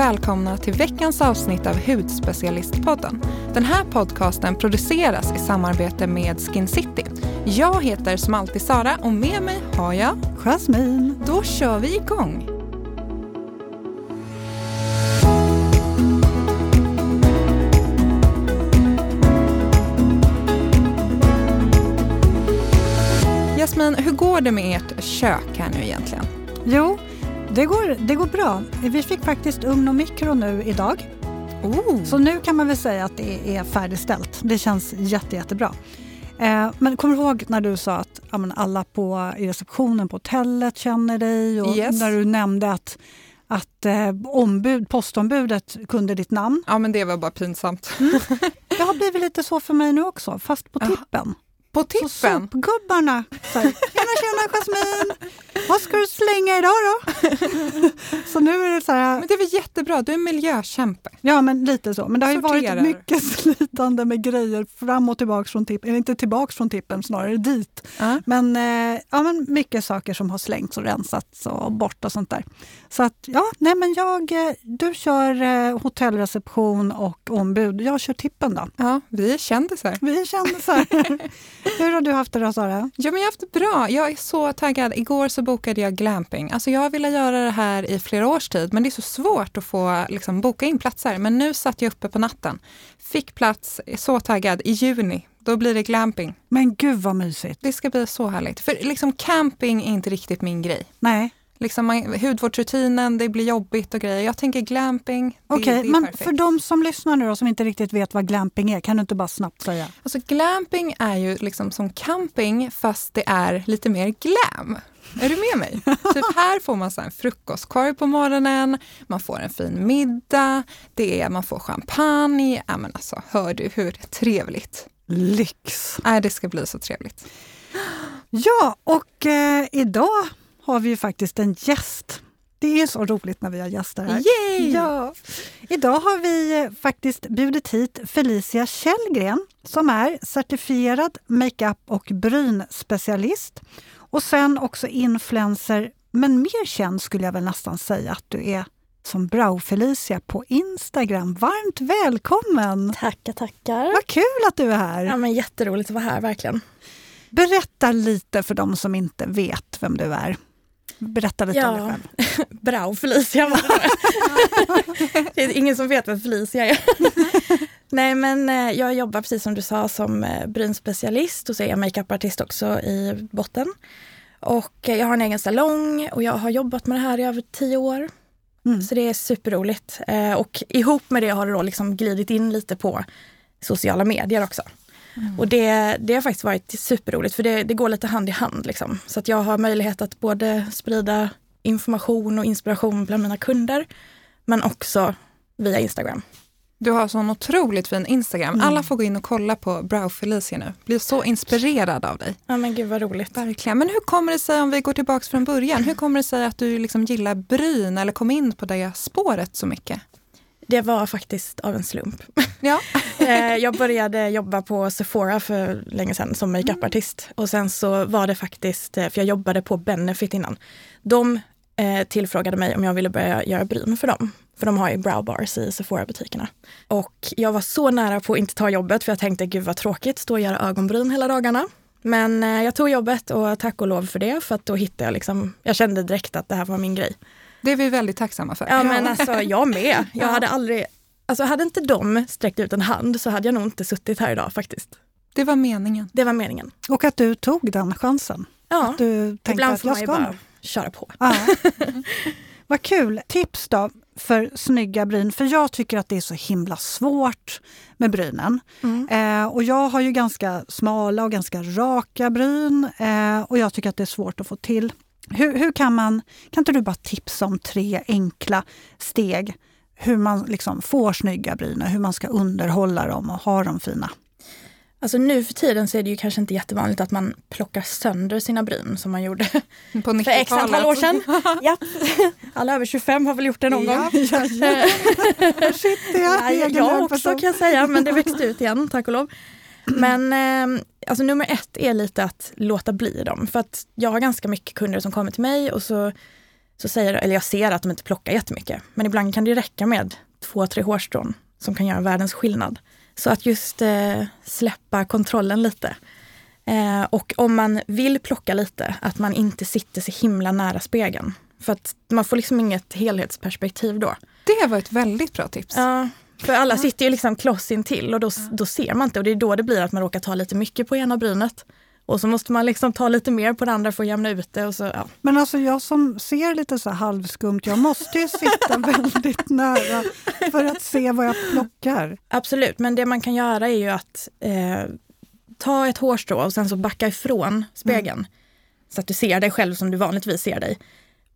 välkomna till veckans avsnitt av Hudspecialistpodden. Den här podcasten produceras i samarbete med Skin City. Jag heter som alltid Sara och med mig har jag Jasmine. Då kör vi igång. Jasmin, hur går det med ert kök här nu egentligen? Jo, det går, det går bra. Vi fick faktiskt ugn och mikro nu idag. Oh. Så nu kan man väl säga att det är färdigställt. Det känns jätte, jättebra. Eh, men kommer du ihåg när du sa att ja, alla på, i receptionen på hotellet känner dig och Yes. när du nämnde att, att eh, ombud, postombudet kunde ditt namn? Ja, men det var bara pinsamt. Det har blivit lite så för mig nu också, fast på tippen. På Så tippen? sopgubbarna så här, Tjena, tjena Jasmine! Vad ska du slänga idag då? så nu är det så här, Men det är väl jättebra, du är miljökämpe. ja men lite så. Men det har ju Sorterar. varit mycket slitande med grejer fram och tillbaka från tippen. Eller inte tillbaks från tippen, snarare dit. Ja. Men, eh, ja, men mycket saker som har slängts och rensats och bort och sånt där. Så att ja, nej men jag, eh, du kör eh, hotellreception och ombud. Jag kör tippen då. Ja, vi är kändisar. Vi är kändisar. Hur har du haft det då Sara? Ja, men jag har haft det bra. Jag är så taggad. Igår så bokade jag glamping. Alltså jag har velat göra det här i flera års tid, men det är så svårt att få liksom, boka in platser. Men nu satt jag uppe på natten, fick plats, är så taggad. I juni, då blir det glamping. Men gud vad mysigt. Det ska bli så härligt. För liksom camping är inte riktigt min grej. Nej, Liksom man, hudvårdsrutinen, det blir jobbigt och grejer. Jag tänker glamping, okej. det är Men perfekt. för de som lyssnar nu då, som inte riktigt vet vad glamping är, kan du inte bara snabbt säga? Alltså glamping är ju liksom som camping fast det är lite mer glam. Är du med mig? typ här får man så en frukostkorg på morgonen, man får en fin middag, det är, man får champagne. Ja, men alltså, hör du hur trevligt? Lyx! Äh, det ska bli så trevligt. Ja, och eh, idag har vi ju faktiskt en gäst. Det är så roligt när vi har gäster här. Yay! Ja. Idag har vi eh, faktiskt bjudit hit Felicia Källgren som är certifierad makeup och brynspecialist och sen också influencer, men mer känd skulle jag väl nästan säga att du är som Brau-Felicia på Instagram. Varmt välkommen! Tackar, tackar. Vad kul att du är här! Ja, men jätteroligt att vara här, verkligen. Berätta lite för de som inte vet vem du är. Berätta lite om dig Ja, själv. bra Felicia var det. det är ingen som vet vem Felicia är. Nej, men eh, jag jobbar precis som du sa som eh, brynspecialist och så är jag makeupartist också i botten. Och eh, jag har en egen salong och jag har jobbat med det här i över tio år. Mm. Så det är superroligt. Och ihop med det har det då liksom glidit in lite på sociala medier också. Och det, det har faktiskt varit superroligt för det, det går lite hand i hand. Liksom. Så att jag har möjlighet att både sprida information och inspiration bland mina kunder men också via Instagram. Du har sån otroligt fin Instagram. Alla får gå in och kolla på Brow Felicia nu. Blir så inspirerad av dig. Ja men gud vad roligt. Verkligen. Men hur kommer det sig, om vi går tillbaka från början, hur kommer det sig att du liksom gillar bryn eller kom in på det spåret så mycket? Det var faktiskt av en slump. Ja. Eh, jag började jobba på Sephora för länge sedan som makeupartist. Och sen så var det faktiskt, eh, för jag jobbade på Benefit innan. De eh, tillfrågade mig om jag ville börja göra bryn för dem. För de har ju brow bars i Sephora-butikerna. Och jag var så nära på att inte ta jobbet för jag tänkte gud vad tråkigt, stå och göra ögonbryn hela dagarna. Men jag tog jobbet och tack och lov för det för att då hittade jag liksom, jag kände direkt att det här var min grej. Det är vi väldigt tacksamma för. Ja men alltså jag med. Jag Ja. hade aldrig, alltså hade inte de sträckt ut en hand så hade jag nog inte suttit här idag faktiskt. Det var meningen. Det var meningen. Och att du tog den chansen. Ja, Du tänkte ibland att får jag man ju ska bara köra på. Ja. Vad kul! Tips då för snygga bryn, för jag tycker att det är så himla svårt med brynen. Mm. Eh, och jag har ju ganska smala och ganska raka bryn eh, och jag tycker att det är svårt att få till. Hur, hur kan man, kan inte du bara tipsa om tre enkla steg hur man liksom får snygga bryn, hur man ska underhålla dem och ha dem fina? Alltså nu för tiden så är det ju kanske inte jättevanligt att man plockar sönder sina bryn som man gjorde På för x antal år sedan. ja. Alla över 25 har väl gjort det någon gång. Ja, ja, ja. Shit, det är Nej, egen jag hög också kan jag säga, men det växte ut igen, tack och lov. Men eh, alltså nummer ett är lite att låta bli dem. För att jag har ganska mycket kunder som kommer till mig och så, så säger, eller jag ser att de inte plockar jättemycket, men ibland kan det räcka med två, tre hårstrån som kan göra världens skillnad. Så att just eh, släppa kontrollen lite. Eh, och om man vill plocka lite, att man inte sitter så himla nära spegeln. För att man får liksom inget helhetsperspektiv då. Det var ett väldigt bra tips. Ja, för alla sitter ju liksom kloss intill och då, då ser man inte och det är då det blir att man råkar ta lite mycket på ena brynet. Och så måste man liksom ta lite mer på det andra för att jämna ut det. Och så, ja. Men alltså jag som ser lite så halvskumt, jag måste ju sitta väldigt nära för att se vad jag plockar. Absolut, men det man kan göra är ju att eh, ta ett hårstrå och sen så backa ifrån spegeln. Mm. Så att du ser dig själv som du vanligtvis ser dig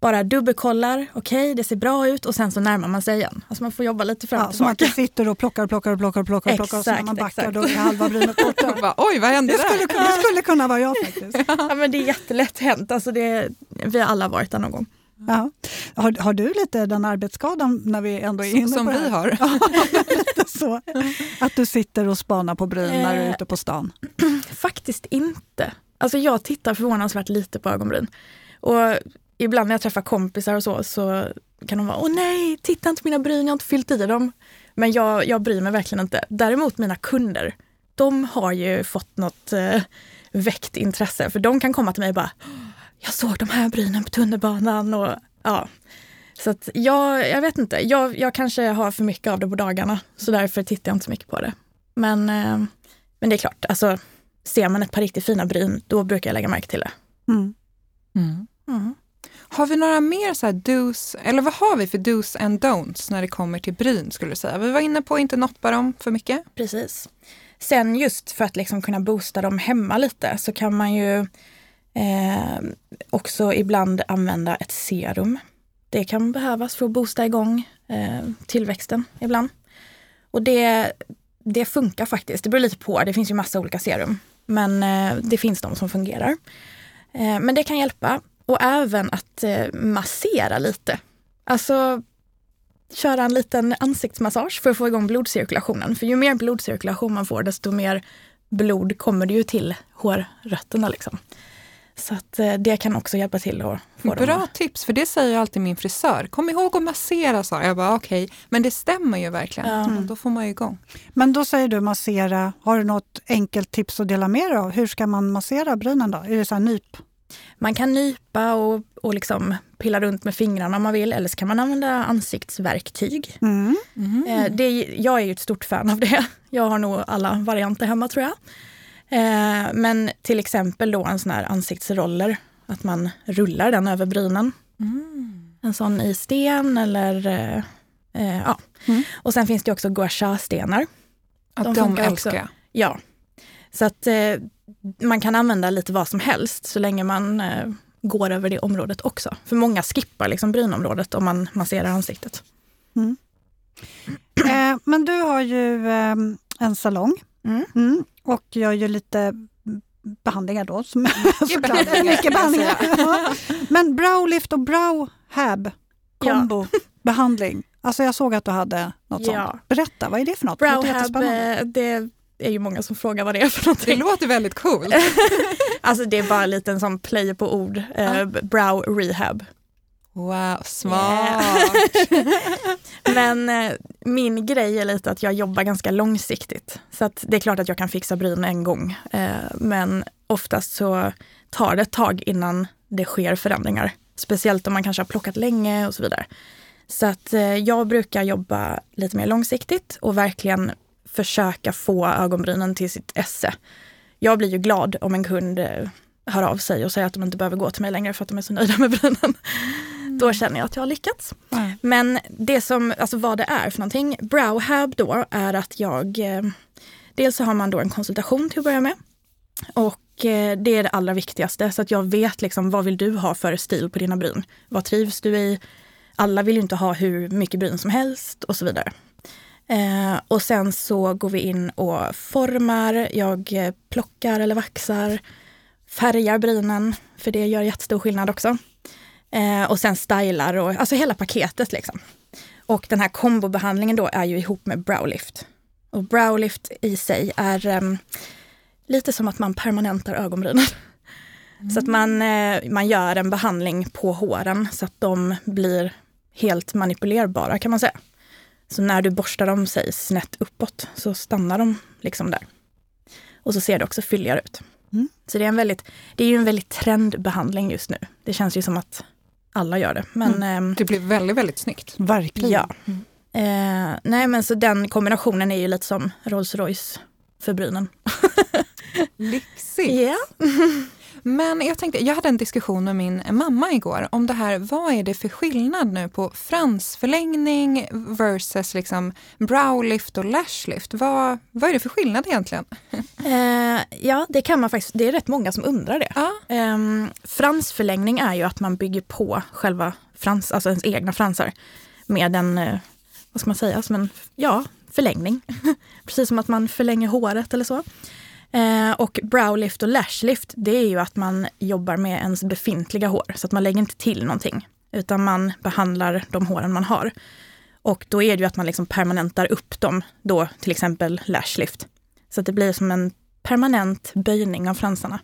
bara dubbelkollar, okej okay, det ser bra ut och sen så närmar man sig igen. Alltså man får jobba lite fram och ja, tillbaka. Som att du sitter och plockar, plockar, plockar, plockar, exakt, plockar och så när man backar exakt. då är halva brynet borta. Oj, vad hände det där? Skulle, det skulle kunna vara jag faktiskt. ja, men det är jättelätt hänt. Alltså det, vi har alla varit där någon gång. Ja. Har, har du lite den arbetsskadan när vi ändå är inne Som på det vi har. lite så. Att du sitter och spanar på bryn när du är ute på stan? Faktiskt inte. Alltså jag tittar förvånansvärt lite på ögonbryn. Och ibland när jag träffar kompisar och så, så kan de vara åh nej, titta inte på mina bryn, jag har inte fyllt i dem. Men jag, jag bryr mig verkligen inte. Däremot mina kunder, de har ju fått något eh, väckt intresse. För de kan komma till mig och bara, jag såg de här brynen på tunnelbanan. Och, ja. Så att jag, jag vet inte, jag, jag kanske har för mycket av det på dagarna. Så därför tittar jag inte så mycket på det. Men, eh, men det är klart, alltså, ser man ett par riktigt fina bryn, då brukar jag lägga märke till det. Mm. Mm. Mm. Har vi några mer så här dos, eller vad har vi för dos and don'ts när det kommer till bryn skulle du säga? Vi var inne på att inte noppa dem för mycket. Precis. Sen just för att liksom kunna boosta dem hemma lite så kan man ju eh, också ibland använda ett serum. Det kan behövas för att boosta igång eh, tillväxten ibland. Och det, det funkar faktiskt. Det beror lite på. Det finns ju massa olika serum. Men eh, det finns de som fungerar. Eh, men det kan hjälpa. Och även att eh, massera lite. Alltså köra en liten ansiktsmassage för att få igång blodcirkulationen. För ju mer blodcirkulation man får, desto mer blod kommer det ju till hårrötterna. Liksom. Så att eh, det kan också hjälpa till att få Bra dem. tips, för det säger alltid min frisör. Kom ihåg att massera, sa jag. bara okej, okay. men det stämmer ju verkligen. Ja. Mm. Då får man ju igång. Men då säger du massera. Har du något enkelt tips att dela med dig av? Hur ska man massera brynen då? Är det så här nyp? Man kan nypa och, och liksom pilla runt med fingrarna om man vill eller så kan man använda ansiktsverktyg. Mm. Mm. Eh, det, jag är ju ett stort fan av det. Jag har nog alla varianter hemma tror jag. Eh, men till exempel då en sån här ansiktsroller, att man rullar den över brynen. Mm. En sån i sten eller eh, eh ja. Mm. Och sen finns det också gua sha-stenar. de, de älskar jag. Ja. Så att man kan använda lite vad som helst så länge man eh, går över det området också. För många skippar liksom brynområdet om man masserar ansiktet. Mm. Eh, men du har ju eh, en salong mm. Mm, och gör ju lite behandlingar då. Som, behandlingar. mycket behandlingar. ja. Men browlift och browhab kombo ja. behandling. Alltså jag såg att du hade något ja. sånt. Berätta, vad är det för något? Browhab, eh, det är ju många som frågar vad det är för någonting. Det låter väldigt coolt. alltså det är bara en liten sån play på ord. Eh, brow rehab. Wow, smart! Men eh, min grej är lite att jag jobbar ganska långsiktigt. Så att det är klart att jag kan fixa bryn en gång. Eh, men oftast så tar det ett tag innan det sker förändringar. Speciellt om man kanske har plockat länge och så vidare. Så att eh, jag brukar jobba lite mer långsiktigt och verkligen försöka få ögonbrynen till sitt esse. Jag blir ju glad om en kund eh, hör av sig och säger att de inte behöver gå till mig längre för att de är så nöjda med brynen. Mm. Då känner jag att jag har lyckats. Mm. Men det som, alltså vad det är för någonting, Browhab då är att jag, eh, dels så har man då en konsultation till att börja med. Och eh, det är det allra viktigaste så att jag vet liksom vad vill du ha för stil på dina bryn? Vad trivs du i? Alla vill ju inte ha hur mycket bryn som helst och så vidare. Eh, och sen så går vi in och formar, jag eh, plockar eller vaxar, färgar brynen, för det gör jättestor skillnad också. Eh, och sen stylar och alltså hela paketet liksom. Och den här kombobehandlingen då är ju ihop med browlift. Och browlift i sig är um, lite som att man permanentar ögonbrynen. Så att man, eh, man gör en behandling på håren så att de blir helt manipulerbara kan man säga. Så när du borstar dem, säg snett uppåt, så stannar de liksom där. Och så ser det också fylligare ut. Mm. Så det är, en väldigt, det är ju en väldigt trendbehandling just nu. Det känns ju som att alla gör det. Men ehm, Det blir väldigt, väldigt snyggt. Verkligen. ja. Eh, nej men så den kombinationen är ju lite som Rolls Royce för brynen. Lyxigt. Ja. Men jag tänkte, jag hade en diskussion med min mamma igår om det här, vad är det för skillnad nu på fransförlängning versus liksom browlift och lashlift? Vad, vad är det för skillnad egentligen? Eh, ja, det kan man faktiskt. Det är rätt många som undrar det. Ja. Um, fransförlängning är ju att man bygger på själva frans, alltså ens egna fransar med en, eh, vad ska man säga, som en ja, förlängning. Precis som att man förlänger håret eller så. Eh, och browlift och lashlift, det är ju att man jobbar med ens befintliga hår. Så att man lägger inte till någonting, utan man behandlar de håren man har. Och då är det ju att man liksom permanentar upp dem, då till exempel lashlift. Så att det blir som en permanent böjning av fransarna.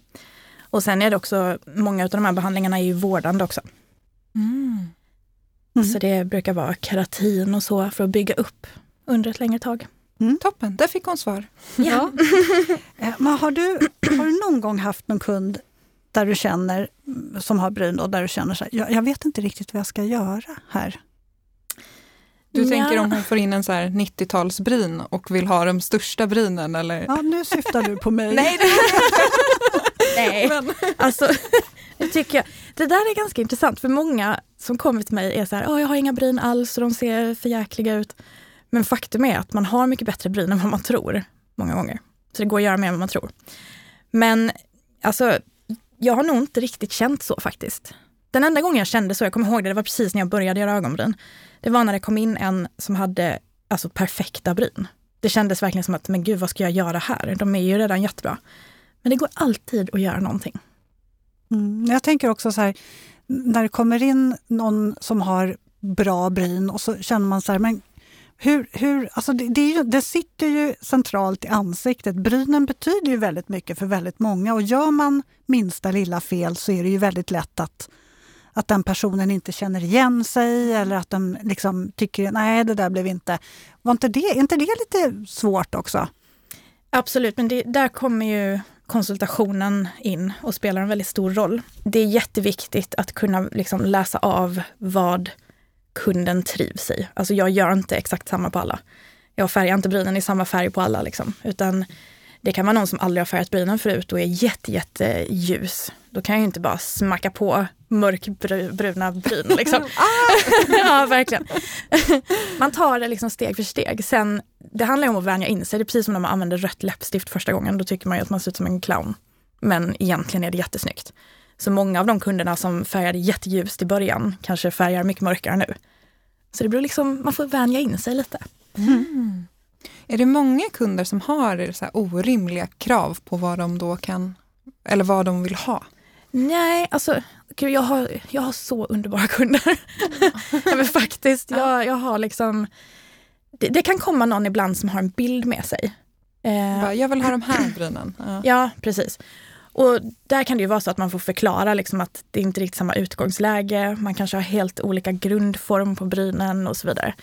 Och sen är det också, många av de här behandlingarna är ju vårdande också. Mm. Så det brukar vara keratin och så för att bygga upp under ett längre tag. Toppen, där fick hon svar. Ja. Eh, Men har, du, har du någon gång haft någon kund där du känner, mm, som har bryn, och där du känner så här, jag, jag vet inte riktigt vad jag ska göra här? Du Ja. tänker om hon får in en så här 90-talsbryn och vill ha de största brynen eller? Ja, nu syftar du på mig. Nej, Nej, men, alltså det tycker jag. Det där är ganska intressant för många som kommer till mig är så här, "Åh, jag har inga bryn alls och de ser för jäkliga ut. Men faktum är att man har mycket bättre bryn än vad man tror många gånger. Så det går att göra mer än vad man tror. Men alltså, jag har nog inte riktigt känt så faktiskt. Den enda gången jag kände så, jag kommer ihåg det, det var precis när jag började göra ögonbryn. Det var när det kom in en som hade alltså perfekta bryn. Det kändes verkligen som att, men gud vad ska jag göra här? De är ju redan jättebra. Men det går alltid att göra någonting. Mm. Jag tänker också så här, när det kommer in någon som har bra bryn och så känner man så här, men hur, hur, alltså det, det, är ju, det sitter ju centralt i ansiktet. Brynen betyder ju väldigt mycket för väldigt många och gör man minsta lilla fel så är det ju väldigt lätt att, att den personen inte känner igen sig eller att de liksom tycker nej det där blev inte... Var inte det, är inte det lite svårt också? Absolut, men det, där kommer ju konsultationen in och spelar en väldigt stor roll. Det är jätteviktigt att kunna liksom läsa av vad kunden trivs i. Alltså jag gör inte exakt samma på alla. Jag färgar inte brynen i samma färg på alla, liksom. utan det kan vara någon som aldrig har färgat brynen förut och är jätte, jätte ljus. Då kan jag ju inte bara smacka på mörkbruna bryn. Liksom. ja, verkligen. Man tar det liksom steg för steg. Sen, det handlar om att vänja in sig. Det är precis som när man använder rött läppstift första gången. Då tycker man att man ser ut som en clown. Men egentligen är det jättesnyggt. Så många av de kunderna som färgade jätteljust i början kanske färgar mycket mörkare nu. Så det blir liksom, man får vänja in sig lite. är det många kunder som har så orimliga krav på vad de då kan, eller vad de vill ha? Nej, alltså gud, jag, har, jag har så underbara kunder. ja, men faktiskt, jag, jag har liksom... Det, det kan komma någon ibland som har en bild med sig. Eh, Jag vill ha de här brynen. Ja. Ja, precis. Och där kan det ju vara så att man får förklara liksom att det är inte riktigt samma utgångsläge. Man kanske har helt olika grundform på brynen och så vidare.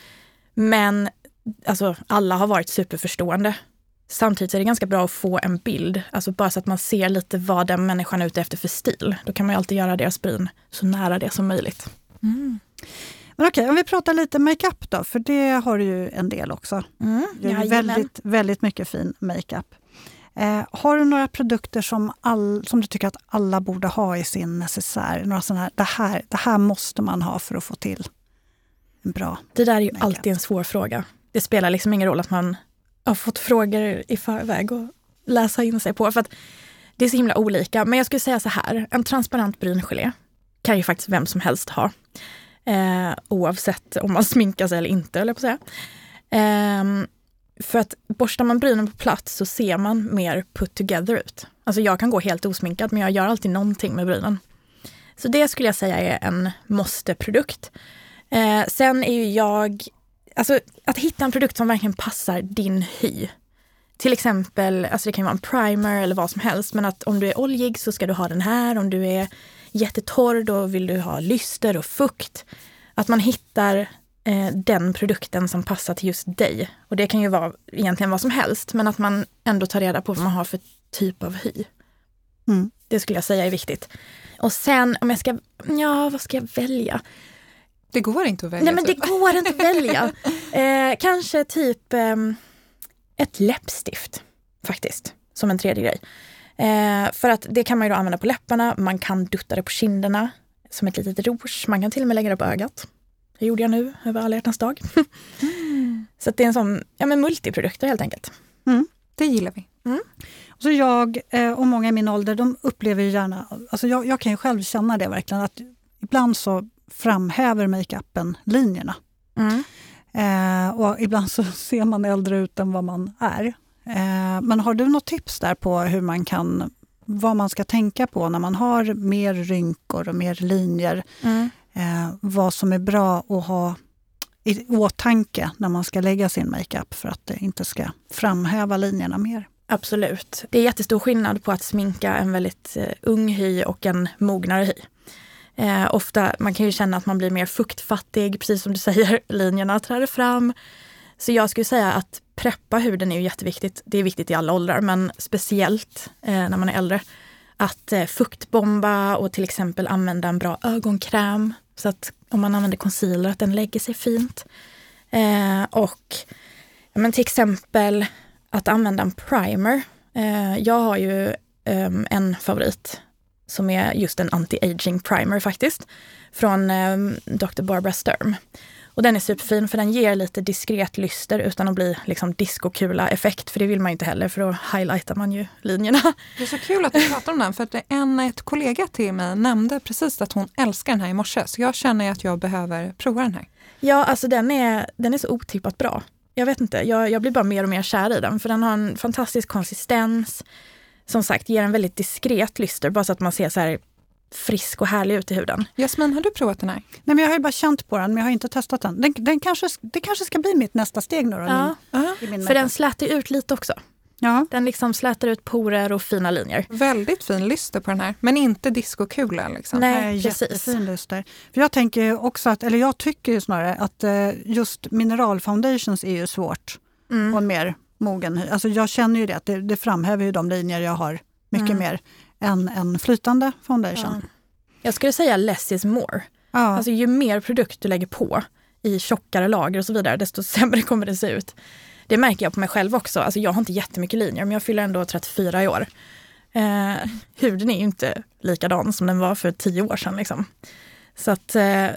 Men alltså, alla har varit superförstående. Samtidigt är det ganska bra att få en bild, alltså bara så att man ser lite vad den människan är ute efter för stil. Då kan man ju alltid göra deras bryn så nära det som möjligt. Mm. Men okej, om vi pratar lite makeup då, för det har du ju en del också. Mm, Det är väldigt, väldigt mycket fin makeup. Eh, har du några produkter som, all, som du tycker att alla borde ha i sin necessär? Några sådana här, det här, det här måste man ha för att få till en bra... Det där är ju alltid en svår fråga. Det spelar liksom ingen roll att man har fått frågor i förväg och läsa in sig på. För att det är så himla olika. Men jag skulle säga så här, en transparent bryngelé kan ju faktiskt vem som helst ha. Eh, oavsett om man sminkar sig eller inte, eller på att säga. Ehm, för att borstar man brynen på plats så ser man mer put together ut. Alltså jag kan gå helt osminkad men jag gör alltid någonting med brynen. Så det skulle jag säga är en måste-produkt. Eh, sen är ju jag, alltså att hitta en produkt som verkligen passar din hy. till exempel, alltså det kan vara en primer eller vad som helst, men att om du är oljig så ska du ha den här. Om du är jättetorr då vill du ha lyster och fukt. Att man hittar eh, den produkten som passar till just dig. Och det kan ju vara egentligen vad som helst, men att man ändå tar reda på vad man har för typ av hy. Mm. Det skulle jag säga är viktigt. Och sen om jag ska, ja vad ska jag välja? Det går inte att välja. Nej men det typ. går inte att välja. Eh, kanske typ ehm, ett läppstift faktiskt, som en tredje grej. Eh, för att det kan man ju använda på läpparna, man kan dutta det på kinderna som ett litet rouge, man kan till och med lägga det på ögat. Det gjorde jag nu över alla hjärtans dag. Så att det är en sån, ja men multiprodukter helt enkelt. Det gillar vi. Så jag eh, och många i min ålder, de upplever gärna... Alltså jag, jag kan ju själv känna det verkligen, att ibland så framhäver makeupen linjerna. Mm. Eh, och ibland så ser man äldre ut än vad man är. Eh, men har du något tips där på hur man kan, vad man ska tänka på när man har mer rynkor och mer linjer? Mm. Eh, vad som är bra att ha i åtanke när man ska lägga sin makeup för att det inte ska framhäva linjerna mer. Absolut. Det är jättestor skillnad på att sminka en väldigt eh, ung hy och en mognare hy. Eh, ofta, man kan ju känna att man blir mer fuktfattig, precis som du säger, linjerna träder fram. Så jag skulle säga att preppa huden är ju jätteviktigt. Det är viktigt i alla åldrar, men speciellt eh, när man är äldre. Att eh, fuktbomba och till exempel använda en bra ögonkräm. Så att om man använder concealer, att den lägger sig fint. Eh, och ja, men till exempel att använda en primer. Eh, jag har ju eh, en favorit som är just en anti-aging primer faktiskt. Från ehm, Dr. Barbara Sturm. Och den är superfin för den ger lite diskret lyster utan att bli liksom discokula-effekt. För det vill man ju inte heller för då highlightar man ju linjerna. Det är så kul att du pratar om den för att en ett kollega till mig nämnde precis att hon älskar den här i morse. Så jag känner att jag behöver prova den här. Ja, alltså den är, den är så otippat bra. Jag vet inte, jag, jag blir bara mer och mer kär i den för den har en fantastisk konsistens. Som sagt, ger en väldigt diskret lyster bara så att man ser så här frisk och härlig ut i huden. Jasmin, har du provat den här? Nej, men jag har ju bara känt på den, men jag har inte testat den. den, den kanske, det kanske ska bli mitt nästa steg nu då, Ja, min för den slätar ut lite också. ja. Den liksom slätar ut porer och fina linjer. Väldigt fin lyster på den här, men inte discokula. Liksom. Nej, Nej, precis. jättefin lyster. För jag tänker också att, eller jag tycker ju snarare att eh, just mineralfoundations är ju svårt Mm. och mer mogen. Alltså jag känner ju det, att det, det framhäver ju de linjer jag har mycket Mm. mer än en flytande foundation. Ja. Jag skulle säga less is more. Ja. Alltså ju mer produkt du lägger på i tjockare lager och så vidare, desto sämre kommer det se ut. Det märker jag på mig själv också. Alltså jag har inte jättemycket linjer, men jag fyller ändå 34 i år. Eh, huden är ju inte likadan som den var för tio år sedan. Liksom. Så att eh,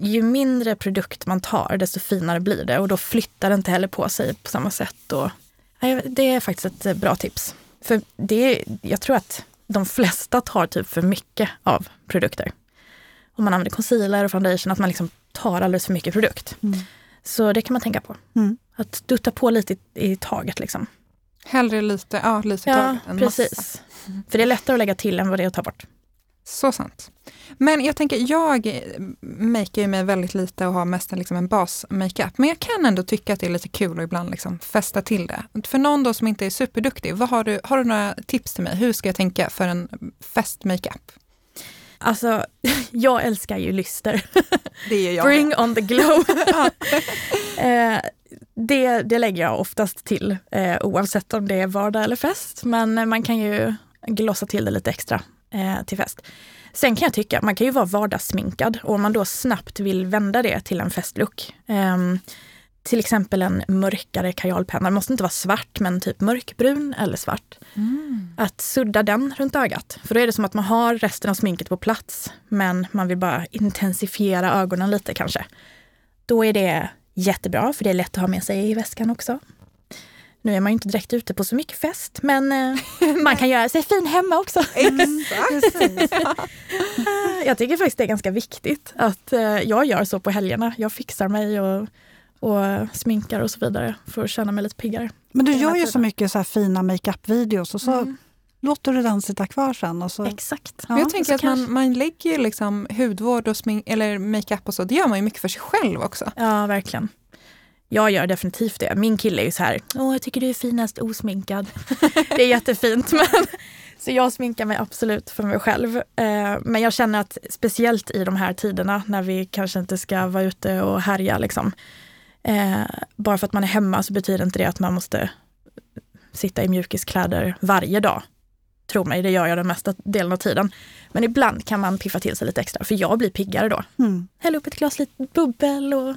ju mindre produkt man tar, desto finare blir det. Och då flyttar det inte heller på sig på samma sätt. Och, det är faktiskt ett bra tips. För det, jag tror att de flesta tar typ för mycket av produkter. Om man använder concealer och foundation, att man liksom tar alldeles för mycket produkt. Mm. Så det kan man tänka på. Mm. Att dutta på lite i, i taget. Liksom. Hellre lite, ja, lite Ja, taget än massa. precis. För det är lättare att lägga till än vad det är att ta bort. Så sant. Men jag tänker, jag makear ju mig väldigt lite och har mest en, liksom en bas-makeup. Men jag kan ändå tycka att det är lite kul att ibland liksom fästa till det. För någon då som inte är superduktig, vad har, du, har du några tips till mig? Hur ska jag tänka för en fest-makeup? Alltså, jag älskar ju lyster. Det är jag. Bring on the glow. eh, det, det lägger jag oftast till, eh, oavsett om det är vardag eller fest. Men man kan ju glossa till det lite extra eh, till fest. Sen kan jag tycka, man kan ju vara vardagssminkad och om man då snabbt vill vända det till en festlook. ehm, till exempel en mörkare kajalpenna, det måste inte vara svart men typ mörkbrun eller svart. Mm. Att sudda den runt ögat. För då är det som att man har resten av sminket på plats men man vill bara intensifiera ögonen lite kanske. Då är det jättebra för det är lätt att ha med sig i väskan också. Nu är man ju inte direkt ute på så mycket fest men eh, man kan göra sig fin hemma också. Precis. Jag tycker faktiskt det är ganska viktigt att eh, jag gör så på helgerna. Jag fixar mig och, och sminkar och så vidare för att känna mig lite piggare. Men du gör ju så mycket så här fina makeup-videos och så Mm, låter du den sitta kvar sen. Och så, exakt. Ja, Men jag tänker så att man, man lägger ju liksom hudvård och smink, eller makeup och så, det gör man ju mycket för sig själv också. Ja, verkligen. Jag gör definitivt det. Min kille är ju så här, åh jag tycker du är finast osminkad. det är jättefint. Men, så jag sminkar mig absolut för mig själv. Eh, men jag känner att speciellt i de här tiderna när vi kanske inte ska vara ute och härja liksom. Eh, bara för att man är hemma så betyder inte det att man måste sitta i mjukiskläder varje dag. Tro mig, det gör jag den mesta delen av tiden. Men ibland kan man piffa till sig lite extra, för jag blir piggare då. Mm. Hälla upp ett glas lite bubbel och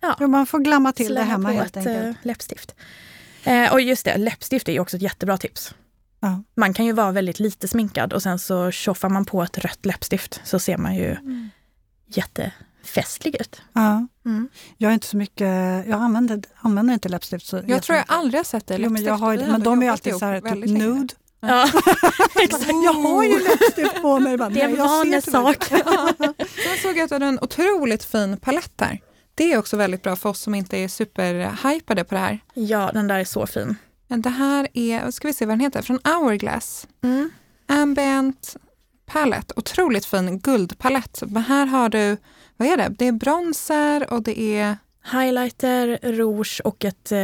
Ja, man får glamma till det slänga hemma på helt ett enkelt. eh, läppstift. Eh, och just det, läppstift är ju också ett jättebra tips. Ja. Man kan ju vara väldigt lite sminkad och sen så tjoffar man på ett rött läppstift så ser man ju jättefestlig ut. Ja. Mm. Jag är inte så mycket, jag använder, använder inte läppstift. Så Jag tror jag aldrig har sett i Jo, men, jag har, men de är alltid så här, typ länge. nude. Ja, exakt. Jag har ju läppstift på mig. Det är en jag ser vanesak. Sen såg jag att du hade en otroligt fin palett här. Det är också väldigt bra för oss som inte är superhypade på det här. Ja, den där är så fin. Men Det här är, ska vi se vad den heter, från Hourglass. Mm. Ambient palette, otroligt fin guldpalett. Men här har du, vad är det? Det är bronzer och det är Highlighter, rouge och ett eh,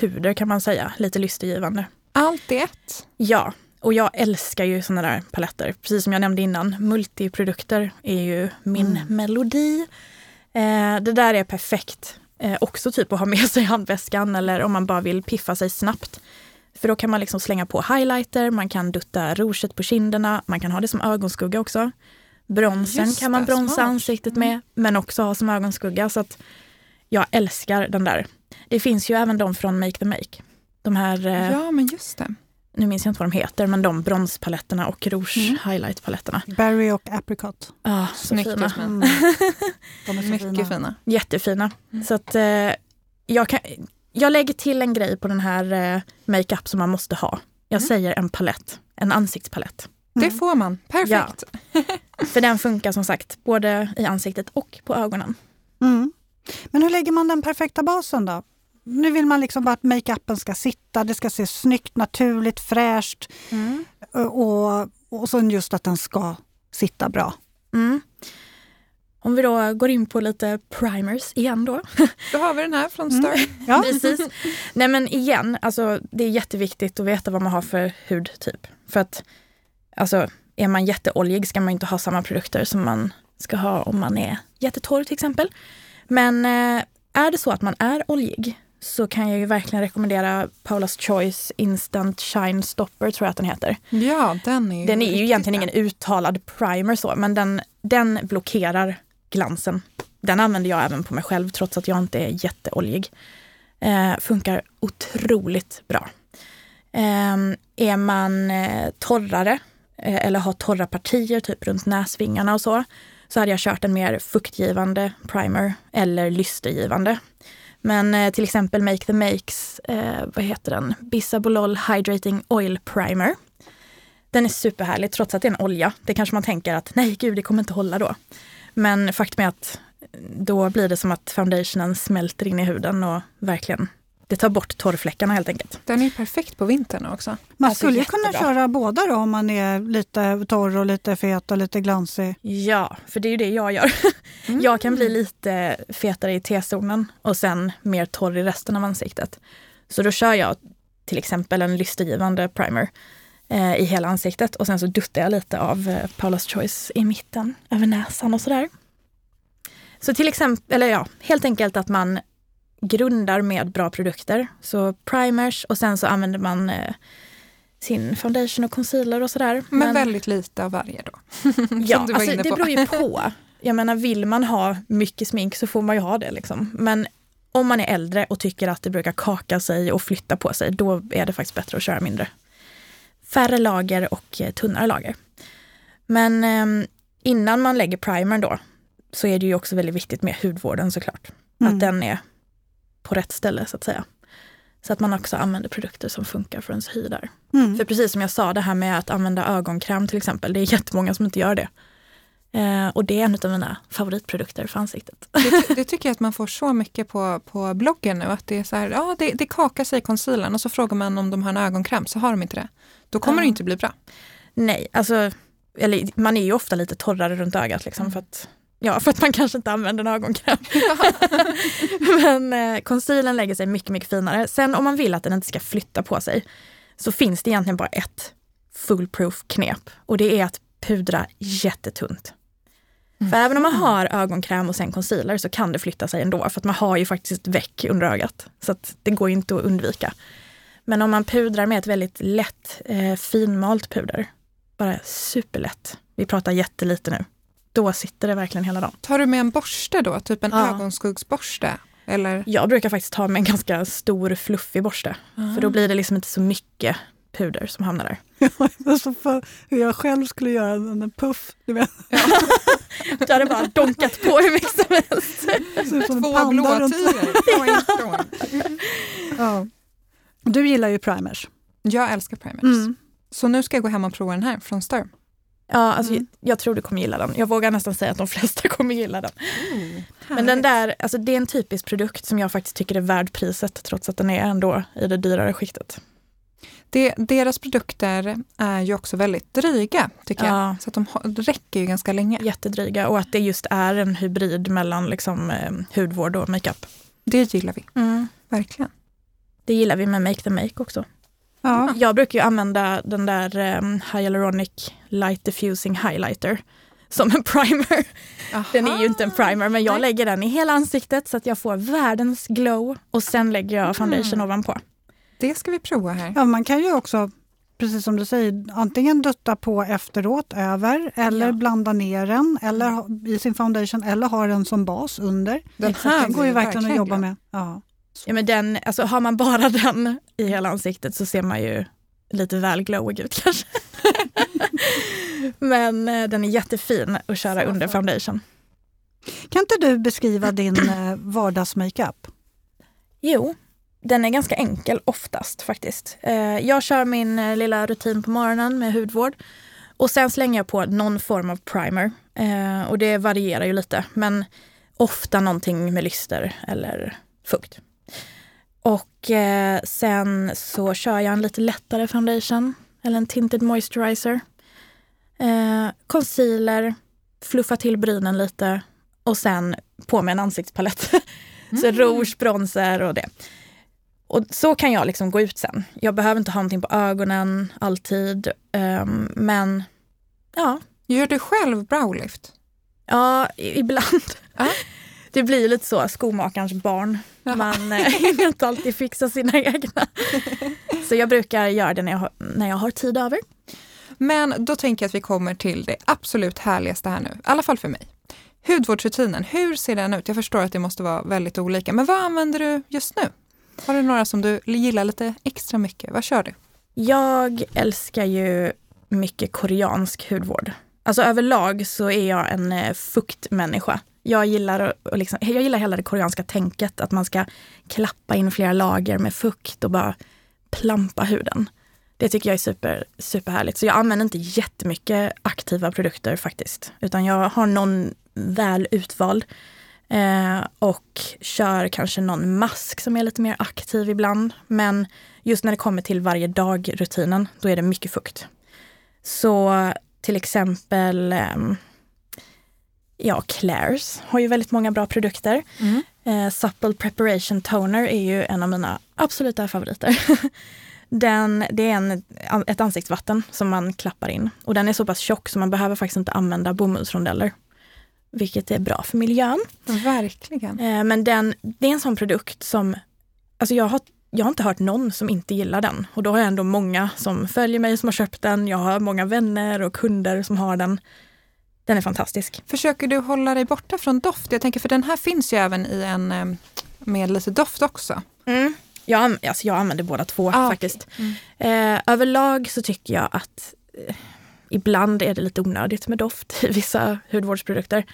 puder kan man säga, lite lystergivande. allt i ett. Ja, och jag älskar ju såna där paletter. Precis som jag nämnde innan, multiprodukter är ju min Mm. melodi. Eh, det där är perfekt. Eh, också typ att ha med sig handväskan eller om man bara vill piffa sig snabbt. För då kan man liksom slänga på highlighter, man kan dutta rouget på kinderna, man kan ha det som ögonskugga också. Bronsen Just kan man bronsa smart. ansiktet med, men också ha som ögonskugga. Så att jag älskar den där. Det finns ju även de från Make the Make. De här eh, Ja, men just det. Nu minns jag inte vad de heter, men de bronspaletterna och rouge Mm. highlight-paletterna. Berry och apricot. Ah, så Snyggt fina. Mm. De är så Mycket fina. Jättefina. Mm. Så att eh, jag, kan, jag lägger till en grej på den här eh, makeup som man måste ha. Jag Mm. säger en palett, en ansiktspalett. Det Mm. får man. Perfekt. För den funkar som sagt både i ansiktet och på ögonen. Mm. Men hur lägger man den perfekta basen då? Nu vill man liksom bara att makeupen ska sitta, det ska se snyggt, naturligt, fräscht och, och sen just att den ska sitta bra. Mm. Om vi då går in på lite primers igen då. Då har vi den här från Mm. Star. Ja. Precis. Nej men igen, alltså, det är jätteviktigt att veta vad man har för hudtyp. För att alltså, är man jätteoljig ska man inte ha samma produkter som man ska ha om man är jättetorr till exempel. Men eh, är det så att man är oljig så kan jag ju verkligen rekommendera Paula's Choice Instant Shine Stopper tror jag att den heter. Ja, den är ju Den är ju egentligen ingen uttalad primer så, men den, den blockerar glansen. Den använder jag även på mig själv trots att jag inte är jätteoljig. Eh, funkar otroligt bra. Eh, är man eh, torrare eh, eller har torra partier typ runt näsvingarna och så, så hade jag kört en mer fuktgivande primer eller lystergivande. Men eh, till exempel Make the Makes, eh, vad heter den? Bisabolol Hydrating Oil Primer. Den är superhärlig trots att det är en olja. Det kanske man tänker att nej gud, det kommer inte hålla då. Men faktum är att då blir det som att foundationen smälter in i huden och verkligen, det tar bort torrfläckarna helt enkelt. Den är perfekt på vintern också. Man Alltså, skulle ju kunna köra båda då om man är lite torr och lite fet och lite glansig. Ja, för det är ju det jag gör. Mm. Jag kan bli lite fetare i T-zonen och sen mer torr i resten av ansiktet. Så då kör jag till exempel en lystergivande primer eh, i hela ansiktet och sen så duttar jag lite av eh, Paula's Choice i mitten, över näsan och sådär. Så till exempel, eller ja, helt enkelt att man grundar med bra produkter. Så primers och sen så använder man eh, sin foundation och concealer och sådär. Men, väldigt lite av varje då. Ja, alltså, det beror ju på. Jag menar, vill man ha mycket smink så får man ju ha det. Liksom. Men om man är äldre och tycker att det brukar kaka sig och flytta på sig, då är det faktiskt bättre att köra mindre. Färre lager och eh, tunnare lager. Men eh, innan man lägger primern då, så är det ju också väldigt viktigt med hudvården såklart. Mm. Att den är på rätt ställe så att säga. Så att man också använder produkter som funkar för ens hy där. Mm. För precis som jag sa, det här med att använda ögonkräm till exempel, det är jättemånga som inte gör det. Eh, och det är en av mina favoritprodukter för ansiktet. Det, det tycker jag att man får så mycket på, på bloggen nu. Att det är så här, ja det, det kakar sig i concealern och så frågar man om de har en ögonkräm så har de inte det. Då kommer Ja. det inte bli bra. Nej, alltså, eller man är ju ofta lite torrare runt ögat liksom Mm. för att Ja, för att man kanske inte använder en ögonkräm. Men eh, concealern lägger sig mycket, mycket finare. Sen om man vill att den inte ska flytta på sig så finns det egentligen bara ett foolproof knep och det är att pudra jättetunt. För även om man har ögonkräm och sen concealer så kan det flytta sig ändå för att man har ju faktiskt väck under ögat. Så att det går inte att undvika. Men om man pudrar med ett väldigt lätt eh, finmalt puder, bara superlätt, vi pratar jättelite nu, då sitter det verkligen hela dagen. Tar du med en borste då, typ en Ja. ögonskuggsborste? Eller? Jag brukar faktiskt ta med en ganska stor fluffig borste, för då blir det liksom inte så mycket puder som hamnar där. Alltså för hur jag själv skulle göra en puff. Du vet, Då hade bara donkat på hur mycket som helst. som Två blåtiror. Ja. Du gillar ju primers. Jag älskar primers. Mm. Så nu ska jag gå hem och prova den här från Star. Ja, alltså, Mm. jag tror du kommer gilla den. Jag vågar nästan säga att de flesta kommer gilla den. Men den där, alltså, det är en typisk produkt som jag faktiskt tycker är värd priset trots att den är ändå i det dyrare skiktet. Det, deras produkter är ju också väldigt dryga, tycker jag. Ja. Så att de räcker ju ganska länge. Jättedryga och att det just är en hybrid mellan liksom, eh, hudvård och makeup. Det gillar vi, verkligen. Det gillar vi med Make the Make också. Ja. Jag brukar ju använda den där um, Hyaluronic Light Diffusing Highlighter som en primer. Den är ju inte en primer men jag lägger den i hela ansiktet så att jag får världens glow och sen lägger jag foundation Mm. ovanpå. Det ska vi prova här. ja, man kan ju också, precis som du säger, antingen dutta på efteråt över eller Ja. blanda ner den eller ha, i sin foundation eller ha den som bas under. Den här går ju blir verkligen att jobba med. Ja. Ja, men den, alltså, har man bara den i hela ansiktet så ser man ju lite väl glowig ut kanske. men eh, den är jättefin att köra under foundation. Kan inte du beskriva din eh, vardagsmakeup? Jo, den är ganska enkel oftast faktiskt. Eh, jag kör min lilla rutin på morgonen med hudvård och sen slänger jag på någon form av primer. Och det varierar ju lite, men ofta någonting med lyster eller fukt. Och eh, sen så kör jag en lite lättare foundation eller en tinted moisturizer. Eh, concealer, fluffa till brynen lite och sen på med en ansiktspalett. Så rouge, bronzer och det. Och så kan jag liksom gå ut sen. Jag behöver inte ha någonting på ögonen alltid. ehm, men ja, Gör du själv browlift? ja ibland. Ja. Det blir lite så, skomakarens barn. Man eh, hinner inte alltid fixa sina egna. Så jag brukar göra det när jag har, när jag har tid över. Men då tänker jag att vi kommer till det absolut härligaste här nu, i alla fall för mig. Hudvårdsrutinen, hur ser den ut? Jag förstår att det måste vara väldigt olika, men vad använder du just nu? Har du några som du gillar lite extra mycket? Vad kör du? Jag älskar ju mycket koreansk hudvård. Alltså överlag så är jag en eh, fuktmänniska. Jag gillar, och liksom, jag gillar hela det koreanska tänket, att man ska klappa in flera lager med fukt och bara plampa huden. Det tycker jag är super, superhärligt. Så jag använder inte jättemycket aktiva produkter faktiskt, utan jag har någon väl utvald eh, och kör kanske någon mask som är lite mer aktiv ibland. Men just när det kommer till varje dag-rutinen, då är det mycket fukt. Så till exempel, eh, ja, Claire's har ju väldigt många bra produkter. Eh, Supple Preparation Toner är ju en av mina absoluta favoriter. Den, det är en, ett ansiktsvatten som man klappar in och den är så pass tjock så man behöver faktiskt inte använda bomullsrondeller. Vilket är bra för miljön. Verkligen. Eh, men den, det är en sån produkt som, alltså jag har, jag har inte hört någon som inte gillar den. Och då har jag ändå många som följer mig som har köpt den. Jag har många vänner och kunder som har den. Den är fantastisk. Försöker du hålla dig borta från doft? Jag tänker för den här finns ju även i en eh, med lite doft också. Jag, an- alltså jag använder båda två Ah, faktiskt. okej. Eh, överlag så tycker jag att eh, ibland är det lite onödigt med doft i vissa hudvårdsprodukter.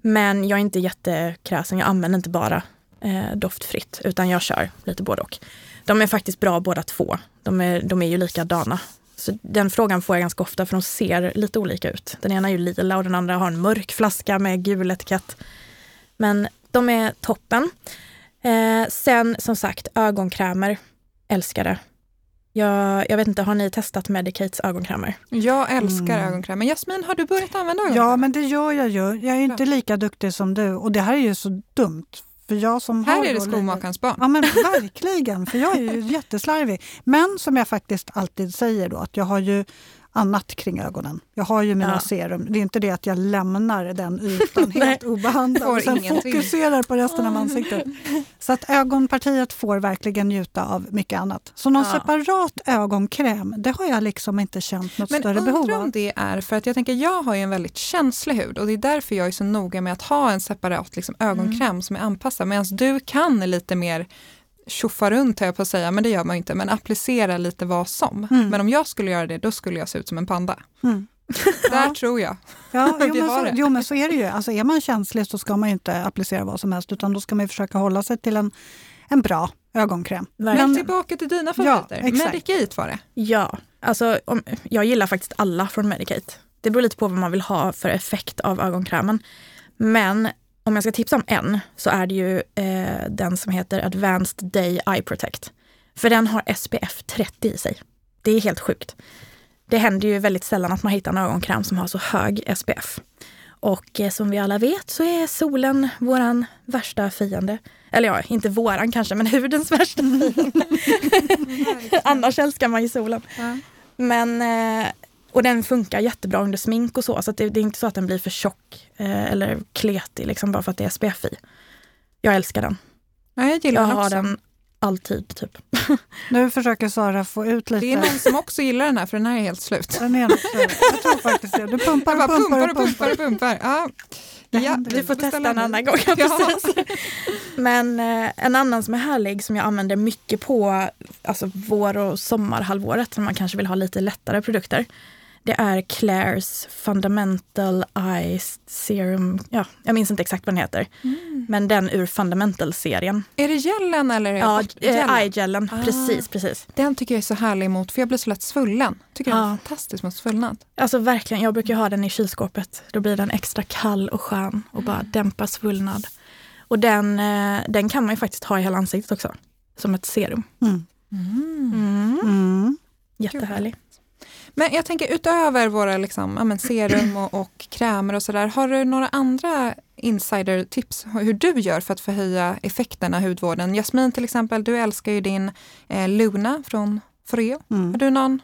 Men jag är inte jättekräsen, jag använder inte bara eh, doftfritt utan jag kör lite både och. De är faktiskt bra båda två. De är, de är ju likadana. Så den frågan får jag ganska ofta för de ser lite olika ut. Den ena är ju lila och den andra har en mörk flaska med gul etikett. Men de är toppen. Eh, sen som sagt ögonkrämer, älskar det. Jag, jag vet inte, har ni testat Medicates ögonkrämer? Jag älskar Mm. ögonkräm. Men Jasmin, har du börjat använda ögonkräm? Ja, men det gör jag ju. Jag är inte lika duktig som du och det här är ju så dumt. För jag som Här är det skomakarens barn. Ja men verkligen, för jag är ju jätteslarvig. Men som jag faktiskt alltid säger då, att jag har ju annat kring ögonen. Jag har ju mina Ja. serum. Det är inte det att jag lämnar den ytan helt obehandlad och sen fokuserar på resten av ansiktet. Så att ögonpartiet får verkligen njuta av mycket annat. Så någon Ja. separat ögonkräm, det har jag liksom inte känt något Men större behov undrar om av. det är för att jag tänker jag har ju en väldigt känslig hud och det är därför jag är så noga med att ha en separat liksom, ögonkräm Mm. som är anpassad. Medan du kan lite mer tjoffa runt höll jag på att säga, men det gör man ju inte, men applicera lite vad som. Mm. Men om jag skulle göra det, då skulle jag se ut som en panda. Mm. Där Ja. tror jag. Ja, jo, men så, jo men så är det ju. Alltså, är man känslig så ska man ju inte applicera vad som helst utan då ska man ju försöka hålla sig till en, en bra ögonkräm. Men Verkligen. tillbaka till dina favoriter. exakt. Medicate var det. Ja, alltså om, jag gillar faktiskt alla från Medicate. Det beror lite på vad man vill ha för effekt av ögonkrämen. Men om jag ska tipsa om en så är det ju eh, den som heter Advanced Day Eye Protect. För den har SPF 30 i sig. Det är helt sjukt. Det händer ju väldigt sällan att man hittar en ögonkräm som har så hög SPF. Och eh, som vi alla vet så är solen våran värsta fiende. Eller ja, inte våran kanske, men hudens värsta fiende. Annars älskar man ju solen. Ja. Men, eh, och den funkar jättebra under smink och så, så att det, det är inte så att den blir för tjock eh, eller kletig liksom bara för att det är SPF i. Jag älskar den. Ja, jag gillar Jag den har också. den alltid typ. Nu försöker Sara få ut lite... Det är någon som också gillar den här, för den här är helt slut. Den är nog slut. Jag tror faktiskt det. Du pumpar och pumpar pumpar och pumpar och pumpar. Ja. Ja, Vi får testa en annan gång. Ja. Men eh, en annan som är härlig som jag använder mycket på alltså, vår och sommarhalvåret när man kanske vill ha lite lättare produkter. Det är Clairs Fundamental Eye Serum. Ja, jag minns inte exakt vad den heter. Men den ur Fundamental-serien. Är det gelen eller? är det Ja, eh, gelen? eye-gelen. Ah. Precis, precis. Den tycker jag är så härlig emot, för jag blir så lätt svullen. Tycker den är Ja. fantastisk mot svullnad. Alltså verkligen, jag brukar ha den i kylskåpet. Då blir den extra kall och skön och bara dämpar svullnad. Och den, eh, den kan man ju faktiskt ha i hela ansiktet också. Som ett serum. Mm. Mm. Mm. Jättehärlig. Men jag tänker utöver våra liksom, ja, men serum och, och krämer och sådär, har du några andra insider-tips hur du gör för att förhöja effekterna av hudvården? Jasmin till exempel, du älskar ju din eh, Luna från Foreo. Har Mm. du någon?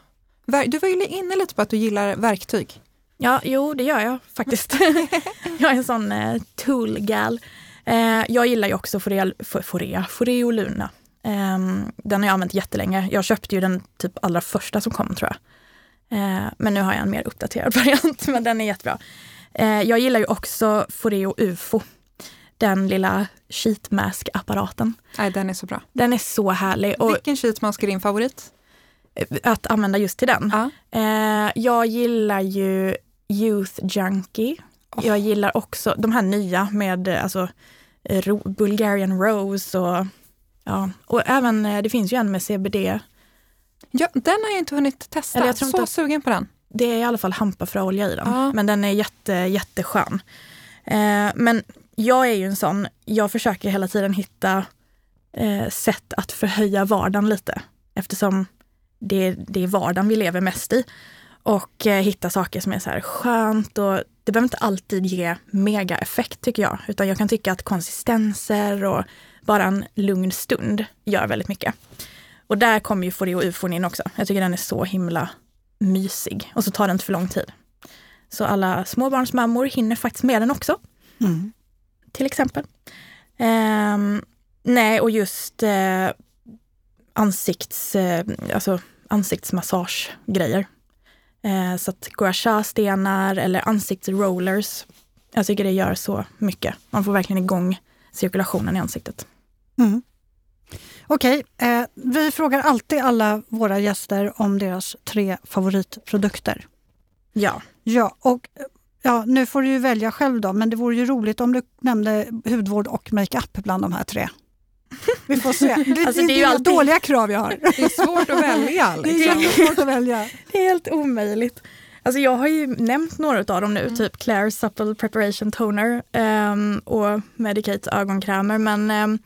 Du var ju inne lite på att du gillar verktyg. Ja, jo det gör jag faktiskt. jag är en sån eh, tool-gal. Eh, jag gillar ju också Foreo, For- Foreo, Foreo Luna. Eh, den har jag använt jättelänge. Jag köpte ju den typ allra första som kom tror jag. Eh, men nu har jag en mer uppdaterad variant, men den är jättebra. Eh, jag gillar ju också Foreo UFO. Den lilla sheet mask-apparaten. Nej, den är så bra. Den är så härlig och Vilken sheetmask är din favorit? eh, att använda just till den. Ja. Jag gillar ju Youth Junkie. Oh. Jag gillar också de här nya med alltså, Bulgarian Rose och ja, och även det finns ju en med CBD. Ja, den har jag inte hunnit testa. Eller jag tror så att- sugen på den. Det är i alla fall hampafröolja i den, Ja. men den är jätte, jätteskön. Eh, men jag är ju en sån, jag försöker hela tiden hitta eh, sätt att förhöja vardagen lite eftersom det, det är vardagen vi lever mest i. Och eh, hitta saker som är så här skönt och det behöver inte alltid ge mega effekt tycker jag, utan jag kan tycka att konsistenser och bara en lugn stund gör väldigt mycket. Och där kommer ju Foreo ufon in också. Jag tycker den är så himla mysig och så tar det inte för lång tid. Så alla småbarnsmammor hinner faktiskt med den också, Mm. till exempel. Ehm, nej, och just eh, ansikts, eh, alltså ansiktsmassagegrejer. Eh, så att gua sha-stenar eller ansiktsrollers. Jag tycker det gör så mycket. Man får verkligen igång cirkulationen i ansiktet. Mm. Okej, eh, vi frågar alltid alla våra gäster om deras tre favoritprodukter. Ja, Ja, och ja, nu får du ju välja själv då, men det vore ju roligt om du nämnde hudvård och makeup bland de här tre. Vi får se. Det, Alltså, det, det är det är ju alltid- dåliga krav jag har. Det är svårt att välja. Det är Liksom. jättesvårt att välja. Det är helt omöjligt. Alltså jag har ju nämnt några av dem nu, typ Claire Supple Preparation Toner ehm, och Medicate ögonkrämer. Men ehm,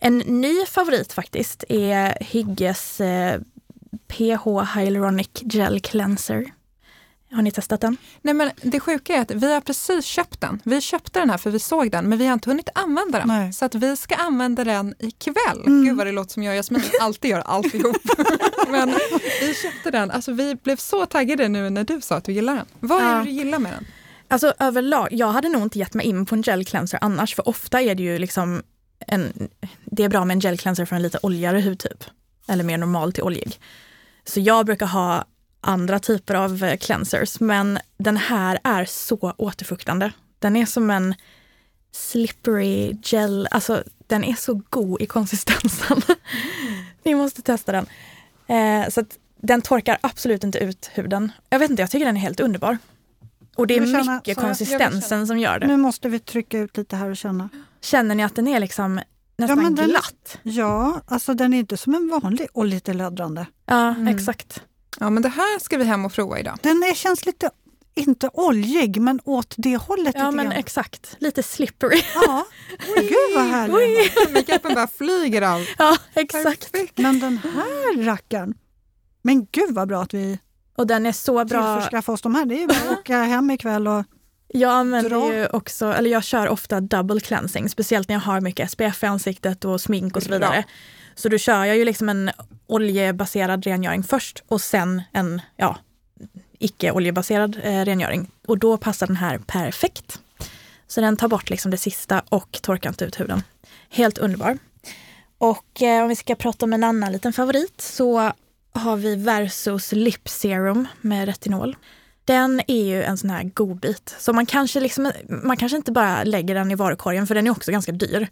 en ny favorit faktiskt är Hygges eh, PH Hyaluronic Gel Cleanser. Har ni testat den? Nej men det sjuka är att vi har precis köpt den. Vi köpte den här för vi såg den men vi har inte hunnit använda den. Nej. Så att vi ska använda den ikväll. Mm. Gud vad det låter som jag och Jasmin alltid gör alltihop. men vi köpte den. Alltså vi blev så taggade nu när du sa att du gillar den. Vad är Ja. det du gillar med den? Alltså överlag, jag hade nog inte gett mig in på en gel cleanser annars för ofta är det ju liksom en, det är bra med en gel cleanser för en lite oljigare hudtyp. Eller mer normal till oljig. Så jag brukar ha andra typer av eh, cleansers men den här är så återfuktande. Den är som en slippery gel, alltså den är så god i konsistensen. Ni måste testa den. Eh, så att den torkar absolut inte ut huden. Jag vet inte, jag tycker den är helt underbar. Och det är känna- mycket jag konsistensen som gör det. Nu måste vi trycka ut lite här och känna. Känner ni att den är liksom nästan men den glatt? Ja, alltså den är inte som en vanlig och lite löddrande. Ja, Mm. exakt. Ja men det här ska vi hem och prova idag. Den är, känns lite, inte oljig, men åt det hållet Ja, lite men grann. exakt. Lite slippery. Ja, gud vad härligt. Makeupen bara flyger av. Ja, exakt. Perfekt. Men den här rackaren, men gud vad bra att vi Och den är så bra. tillförskaffade oss de här. Det är ju bara att åka hem ikväll och Jag använder ju också, eller jag kör ofta double cleansing, speciellt när jag har mycket SPF i ansiktet och smink och så vidare. Så då kör jag ju liksom en oljebaserad rengöring först och sen en ja, icke-oljebaserad eh, rengöring. Och då passar den här perfekt. Så den tar bort liksom det sista och torkar inte ut huden. Helt underbar. Och eh, om vi ska prata om en annan liten favorit så har vi Versus Lip Serum med retinol. Den är ju en sån här godbit. Så man kanske, liksom, man kanske inte bara lägger den i varukorgen för den är också ganska dyr.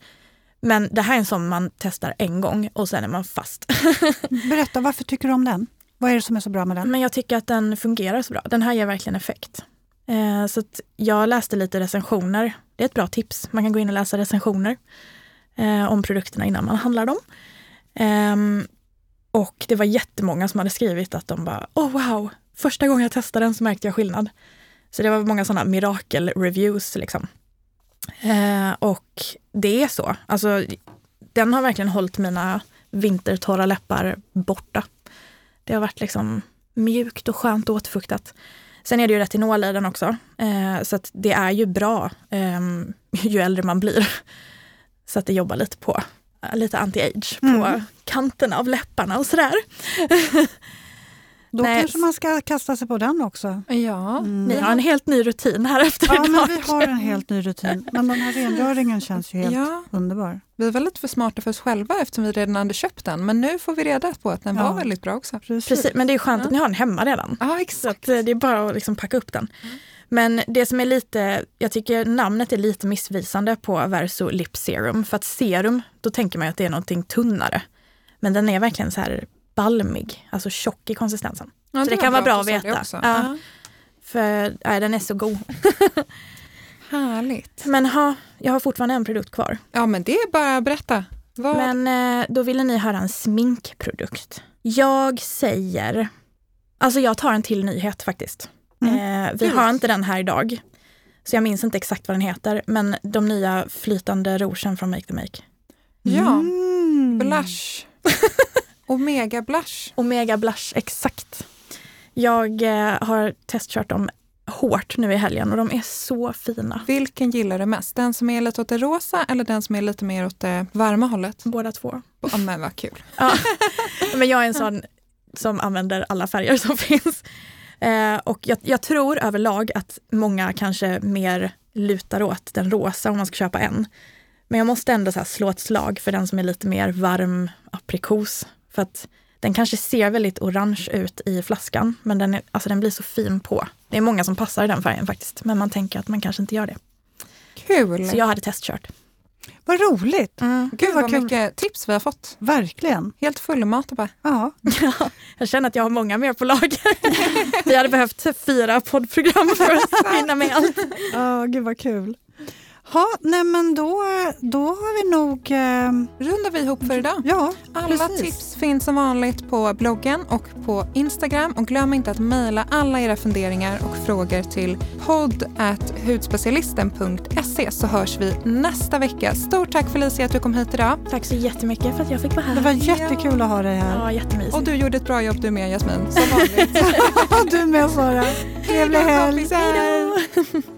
Men det här är en sån man testar en gång och sen är man fast. berätta varför tycker du om den? Vad är det som är så bra med den? Men jag tycker att den fungerar så bra. Den här ger verkligen effekt. Eh, så jag läste lite recensioner. Det är ett bra tips. Man kan gå in och läsa recensioner eh, om produkterna innan man handlar dem. Ehm, och det var jättemånga som hade skrivit att de bara, oh wow, första gången jag testade den så märkte jag skillnad. Så det var många sådana mirakel-reviews liksom. Eh, och det är så. Alltså, den har verkligen hållit mina vintertorra läppar borta. Det har varit liksom mjukt och skönt och återfuktat. Sen är det ju retinol i den också, eh, så att det är ju bra eh, ju äldre man blir. Så att det jobbar lite på lite anti-age på Mm. kanterna av läpparna och sådär. Då Nej. kanske man ska kasta sig på den också. Ja. Mm. Ni har en helt ny rutin här efter Ja, men vi har en helt ny rutin. Men den här rengöringen känns ju helt ja, underbar. vi var lite för smarta för oss själva eftersom vi redan hade köpt den. Men nu får vi reda på att den Ja. var väldigt bra också. Precis. Precis, men det är skönt Ja. att ni har den hemma redan. Ja, Så exakt. att eh, det är bara att liksom packa upp den. Men det som är lite, jag tycker namnet är lite missvisande på Verso Lip Serum. För att serum, då tänker man ju att det är någonting tunnare. Men den är verkligen så här balmig, alltså tjock i konsistensen. Ja, så det var kan vara bra att det veta. Ja. Ja. För nej, den är så god. Härligt. Men ha, jag har fortfarande en produkt kvar. Ja, men det är bara att berätta. Vad? Men eh, då ville ni höra en sminkprodukt. Jag säger, alltså jag tar en till nyhet faktiskt. Mm. Eh, vi har inte den här idag. Så jag minns inte exakt vad den heter. Men de nya flytande rougen från Make the Make. Ja, Mm. blush. Omega blush. Omega Blush, exakt. Jag eh, har testkört dem hårt nu i helgen och de är så fina. Vilken gillar du mest? Den som är lite åt det rosa eller den som är lite mer åt det varma hållet? Båda två. Ja, men vad kul. Ja. Men jag är en sån som använder alla färger som finns. Eh, och jag, jag tror överlag att många kanske mer lutar åt den rosa om man ska köpa en. Men jag måste ändå slå ett slag för den som är lite mer varm aprikos. För att den kanske ser väldigt orange ut i flaskan, men den, är, alltså den blir så fin på. Det är många som passar i den färgen faktiskt, men man tänker att man kanske inte gör det. Kul. Så jag hade testkört. Vad roligt! Gud vad vad mycket tips vi har fått. Verkligen. Helt fullmatade bara. Ja. Jag känner att jag har många mer på lager. Vi hade behövt fyra poddprogram för att hinna med allt. Ja, gud vad kul. Ha, nej men då, då har vi nog... Eh, Rundar vi ihop för idag. ja, Alla precis. tips finns som vanligt på bloggen och på Instagram. Och glöm inte att mejla alla era funderingar och frågor till podd.hudspecialisten.se så hörs vi nästa vecka. Stort tack Felicia att du kom hit idag. Tack så jättemycket för att jag fick vara här. Det var jättekul att ha dig här. Ja, jättemysigt. Och du gjorde ett bra jobb du med Jasmin, som vanligt. du med Sara. Trevlig Hej då, helg.